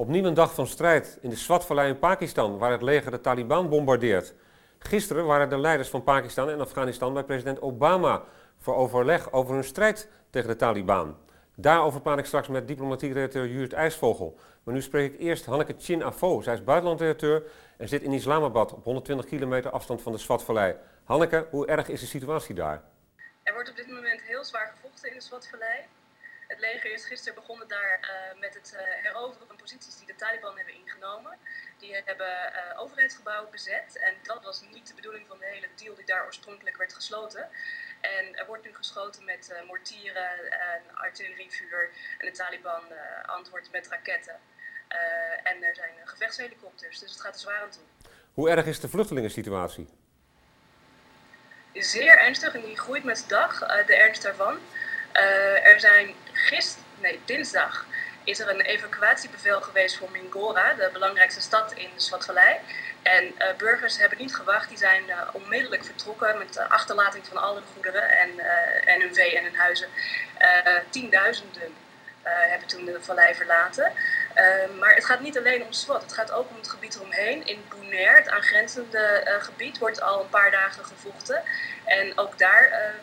Opnieuw een dag van strijd in de Swat-vallei in Pakistan, waar het leger de Taliban bombardeert. Gisteren waren de leiders van Pakistan en Afghanistan bij president Obama voor overleg over hun strijd tegen de Taliban. Daarover praat ik straks met diplomatiek Judith IJsvogel. Maar nu spreek ik eerst Hanneke Chin Afo. Zij is buitenlandredacteur en zit in Islamabad op 120 kilometer afstand van de Swatvallei. Hanneke, hoe erg is de situatie daar? Er wordt op dit moment heel zwaar gevochten in de Swatvallei. Het leger is gisteren begonnen daar uh, met het uh, heroveren van posities die de Taliban hebben ingenomen. Die hebben uh, overheidsgebouwen bezet en dat was niet de bedoeling van de hele deal die daar oorspronkelijk werd gesloten. En er wordt nu geschoten met mortieren en artillerievuur en de Taliban antwoordt met raketten. en er zijn gevechtshelikopters, dus het gaat er zwaar aan toe. Hoe erg is de vluchtelingensituatie? Zeer ernstig en die groeit met de dag, de ernst daarvan. Uh, er zijn gisteren, nee, dinsdag is er een evacuatiebevel geweest voor Mingora, de belangrijkste stad in de Swatvallei. En uh, burgers hebben niet gewacht, die zijn uh, onmiddellijk vertrokken met de achterlating van alle goederen en, en hun vee en hun huizen. tienduizenden hebben toen de vallei verlaten. maar het gaat niet alleen om Swat, het gaat ook om het gebied eromheen. In Bonaire, het aangrenzende gebied, wordt al een paar dagen gevochten. En ook daar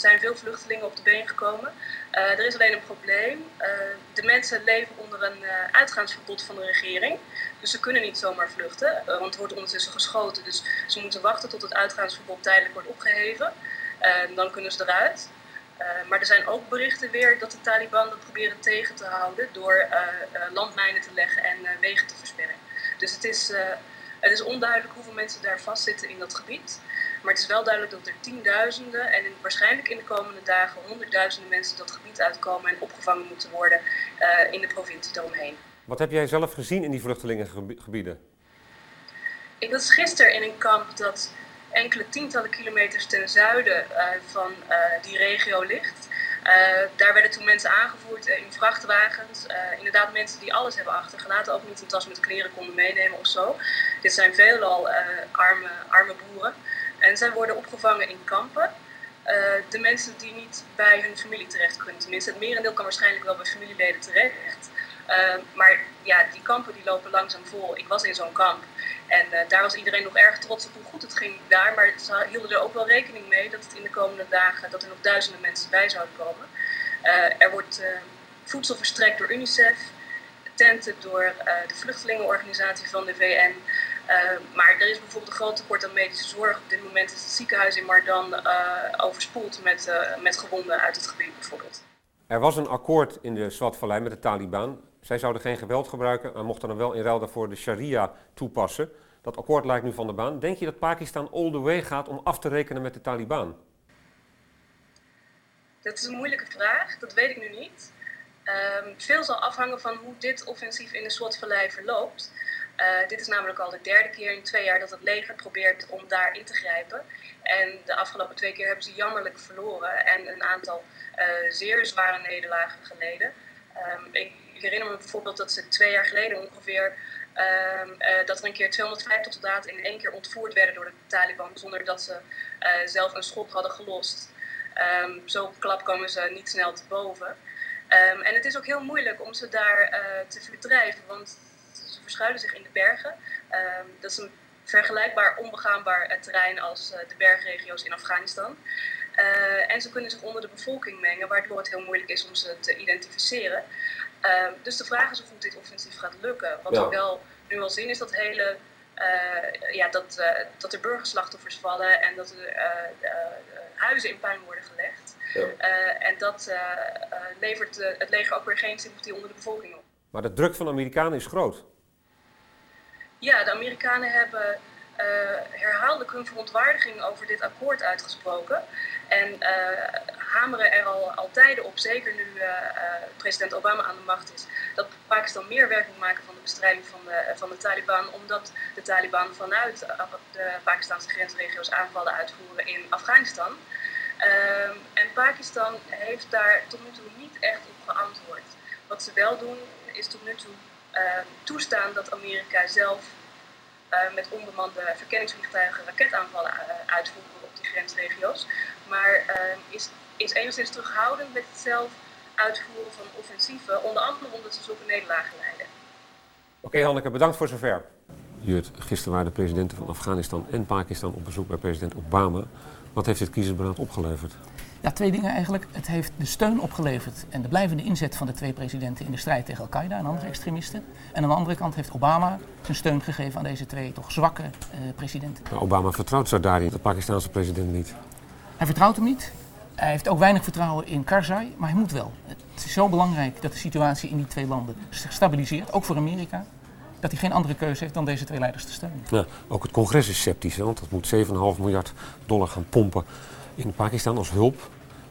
zijn veel vluchtelingen op de been gekomen. Uh, er is alleen een probleem. Uh, de mensen leven onder een uh, uitgaansverbod van de regering. Dus ze kunnen niet zomaar vluchten, want er wordt ondertussen geschoten. Dus ze moeten wachten tot het uitgaansverbod tijdelijk wordt opgeheven. dan kunnen ze eruit. maar er zijn ook berichten weer dat de Taliban dat proberen tegen te houden door landmijnen te leggen en wegen te versperren. Dus het is, het is onduidelijk hoeveel mensen daar vastzitten in dat gebied. Maar het is wel duidelijk dat er tienduizenden en waarschijnlijk in de komende dagen honderdduizenden mensen dat gebied uitkomen en opgevangen moeten worden uh, in de provincie daaromheen. Wat heb jij zelf gezien in die vluchtelingengebieden? Ik was gisteren in een kamp dat enkele tientallen kilometers ten zuiden uh, van uh, die regio ligt. daar werden toen mensen aangevoerd in vrachtwagens. inderdaad, mensen die alles hebben achtergelaten, ook niet een tas met kleren konden meenemen of zo. Dit zijn veelal arme, arme boeren. En zij worden opgevangen in kampen. Uh, de mensen die niet bij hun familie terecht kunnen. Tenminste, het merendeel kan waarschijnlijk wel bij familieleden terecht. Uh, maar ja, die kampen die lopen langzaam vol. Ik was in zo'n kamp. En uh, daar was iedereen nog erg trots op hoe goed het ging daar. Maar ze hielden er ook wel rekening mee dat het in de komende dagen dat er nog duizenden mensen bij zouden komen. er wordt voedsel verstrekt door UNICEF, tenten door de vluchtelingenorganisatie van de VN. Uh, maar er is bijvoorbeeld een groot tekort aan medische zorg. Op dit moment is het ziekenhuis in Mardan uh, overspoeld met, uh, met gewonden uit het gebied bijvoorbeeld. Er was een akkoord in de Swat-vallei met de Taliban. Zij zouden geen geweld gebruiken, maar mochten dan wel in ruil daarvoor de sharia toepassen. Dat akkoord lijkt nu van de baan. Denk je dat Pakistan all the way gaat om af te rekenen met de Taliban? Dat is een moeilijke vraag, dat weet ik nu niet. Um, veel zal afhangen van hoe dit offensief in de Swat-vallei verloopt. Uh, dit is namelijk al de derde keer in twee jaar dat het leger probeert om daar in te grijpen. En de afgelopen twee keer hebben ze jammerlijk verloren en een aantal uh, zeer zware nederlagen geleden. Um, ik, herinner me bijvoorbeeld dat ze twee jaar geleden ongeveer. Um, uh, dat er een keer 250 soldaten in één keer ontvoerd werden door de Taliban zonder dat ze zelf een schot hadden gelost. Um, zo klap komen ze niet snel te boven. en het is ook heel moeilijk om ze daar te verdrijven, want verschuilen zich in de bergen. Ehm, dat is een vergelijkbaar onbegaanbaar terrein als eh, de bergregio's in Afghanistan. Uh, en ze kunnen zich onder de bevolking mengen, waardoor het heel moeilijk is om ze te identificeren. Uh, dus de vraag is of dit offensief gaat lukken. Wat we wel nu al zien is dat, hele, uh, ja, dat, dat er burgerslachtoffers vallen en dat er huizen in puin worden gelegd. Ja. en dat levert het leger ook weer geen sympathie onder de bevolking op. Maar de druk van de Amerikanen is groot. Ja, de Amerikanen hebben uh, herhaaldelijk hun verontwaardiging over dit akkoord uitgesproken. En uh, hameren er al, al tijden op, zeker nu uh, president Obama aan de macht is, dat Pakistan meer werk moet maken van de bestrijding van de, van de Taliban, omdat de Taliban vanuit de Pakistanse grensregio's aanvallen uitvoeren in Afghanistan. Ehm, en Pakistan heeft daar tot nu toe niet echt op geantwoord. Wat ze wel doen, is tot nu toe toestaan dat Amerika zelf uh, met onbemande verkenningsvliegtuigen raketaanvallen uh, uitvoeren op die grensregio's. Maar ehm, is, is enigszins terughoudend met het zelf uitvoeren van offensieven, onder andere omdat ze zulke nederlagen leiden. Oké Hanneke, bedankt voor zover. Jurt, gisteren waren de presidenten van Afghanistan en Pakistan op bezoek bij president Obama. Wat heeft dit kiezersberaad opgeleverd? Ja, twee dingen eigenlijk. Het heeft de steun opgeleverd en de blijvende inzet van de twee presidenten in de strijd tegen Al-Qaeda en andere extremisten. En aan de andere kant heeft Obama zijn steun gegeven aan deze twee toch zwakke uh, presidenten. Maar Obama vertrouwt Zardari, de Pakistanse president, niet. Hij vertrouwt hem niet. Hij heeft ook weinig vertrouwen in Karzai, maar hij moet wel. Het is zo belangrijk dat de situatie in die twee landen stabiliseert, ook voor Amerika dat hij geen andere keuze heeft dan deze twee leiders te steunen. Ja, ook het congres is sceptisch, hè, want dat moet 7,5 miljard dollar gaan pompen in Pakistan als hulp.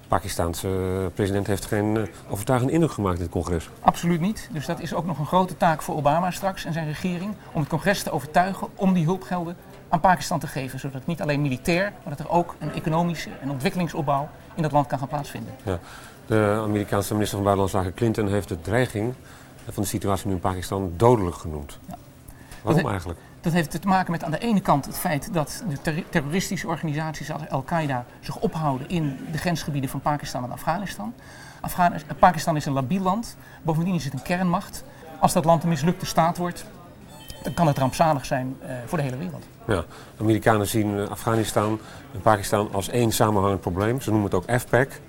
De Pakistanse eh, president heeft geen uh, overtuigende indruk gemaakt in het congres. Absoluut niet. Dus dat is ook nog een grote taak voor Obama straks en zijn regering om het congres te overtuigen om die hulpgelden aan Pakistan te geven. Zodat het niet alleen militair, maar dat er ook een economische en ontwikkelingsopbouw in dat land kan gaan plaatsvinden. Ja. De Amerikaanse minister van Buitenlandse Zaken Clinton heeft de dreiging van de situatie nu in Pakistan dodelijk genoemd. Ja. Waarom dat eigenlijk? Dat heeft te maken met aan de ene kant het feit dat de terroristische organisaties als Al-Qaeda zich ophouden in de grensgebieden van Pakistan en Afghanistan. Afghanistan Pakistan is een labiel land, bovendien is het een kernmacht. Als dat land een mislukte staat wordt, dan kan het rampzalig zijn uh, voor de hele wereld. Ja, de Amerikanen zien Afghanistan en Pakistan als één samenhangend probleem. Ze noemen het ook FPAC.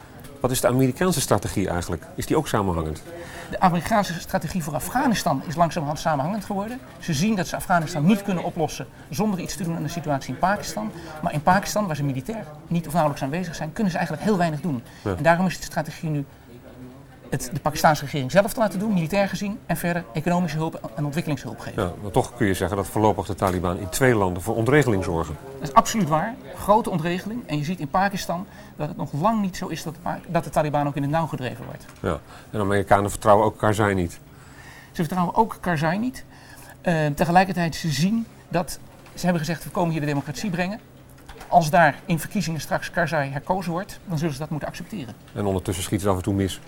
Wat is de Amerikaanse strategie eigenlijk? Is die ook samenhangend? De Amerikaanse strategie voor Afghanistan is langzamerhand samenhangend geworden. Ze zien dat ze Afghanistan niet kunnen oplossen zonder iets te doen aan de situatie in Pakistan. Maar in Pakistan, waar ze militair niet of nauwelijks aanwezig zijn, kunnen ze eigenlijk heel weinig doen. En daarom is de strategie nu het de Pakistanse regering zelf te laten doen, militair gezien, en verder economische hulp en ontwikkelingshulp geven. Ja, maar toch kun je zeggen dat voorlopig de Taliban in twee landen voor ontregeling zorgen. Dat is absoluut waar. Grote ontregeling. En je ziet in Pakistan dat het nog lang niet zo is dat de, dat de Taliban ook in het nauw gedreven wordt. Ja, en de Amerikanen vertrouwen ook Karzai niet. Ze vertrouwen ook Karzai niet. Uh, tegelijkertijd ze zien dat, ze hebben gezegd we komen hier de democratie brengen. Als daar in verkiezingen straks Karzai herkozen wordt, dan zullen ze dat moeten accepteren. En ondertussen schiet het af en toe mis.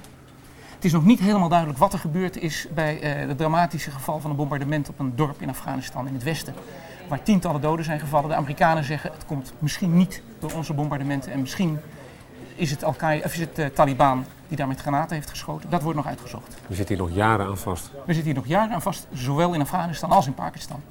Het is nog niet helemaal duidelijk wat er gebeurd is bij uh, het dramatische geval van een bombardement op een dorp in Afghanistan in het westen. Waar tientallen doden zijn gevallen. De Amerikanen zeggen het komt misschien niet door onze bombardementen en misschien is het, Al of is het uh, Taliban die daar met granaten heeft geschoten. Dat wordt nog uitgezocht. We zitten hier nog jaren aan vast. We zitten hier nog jaren aan vast, zowel in Afghanistan als in Pakistan.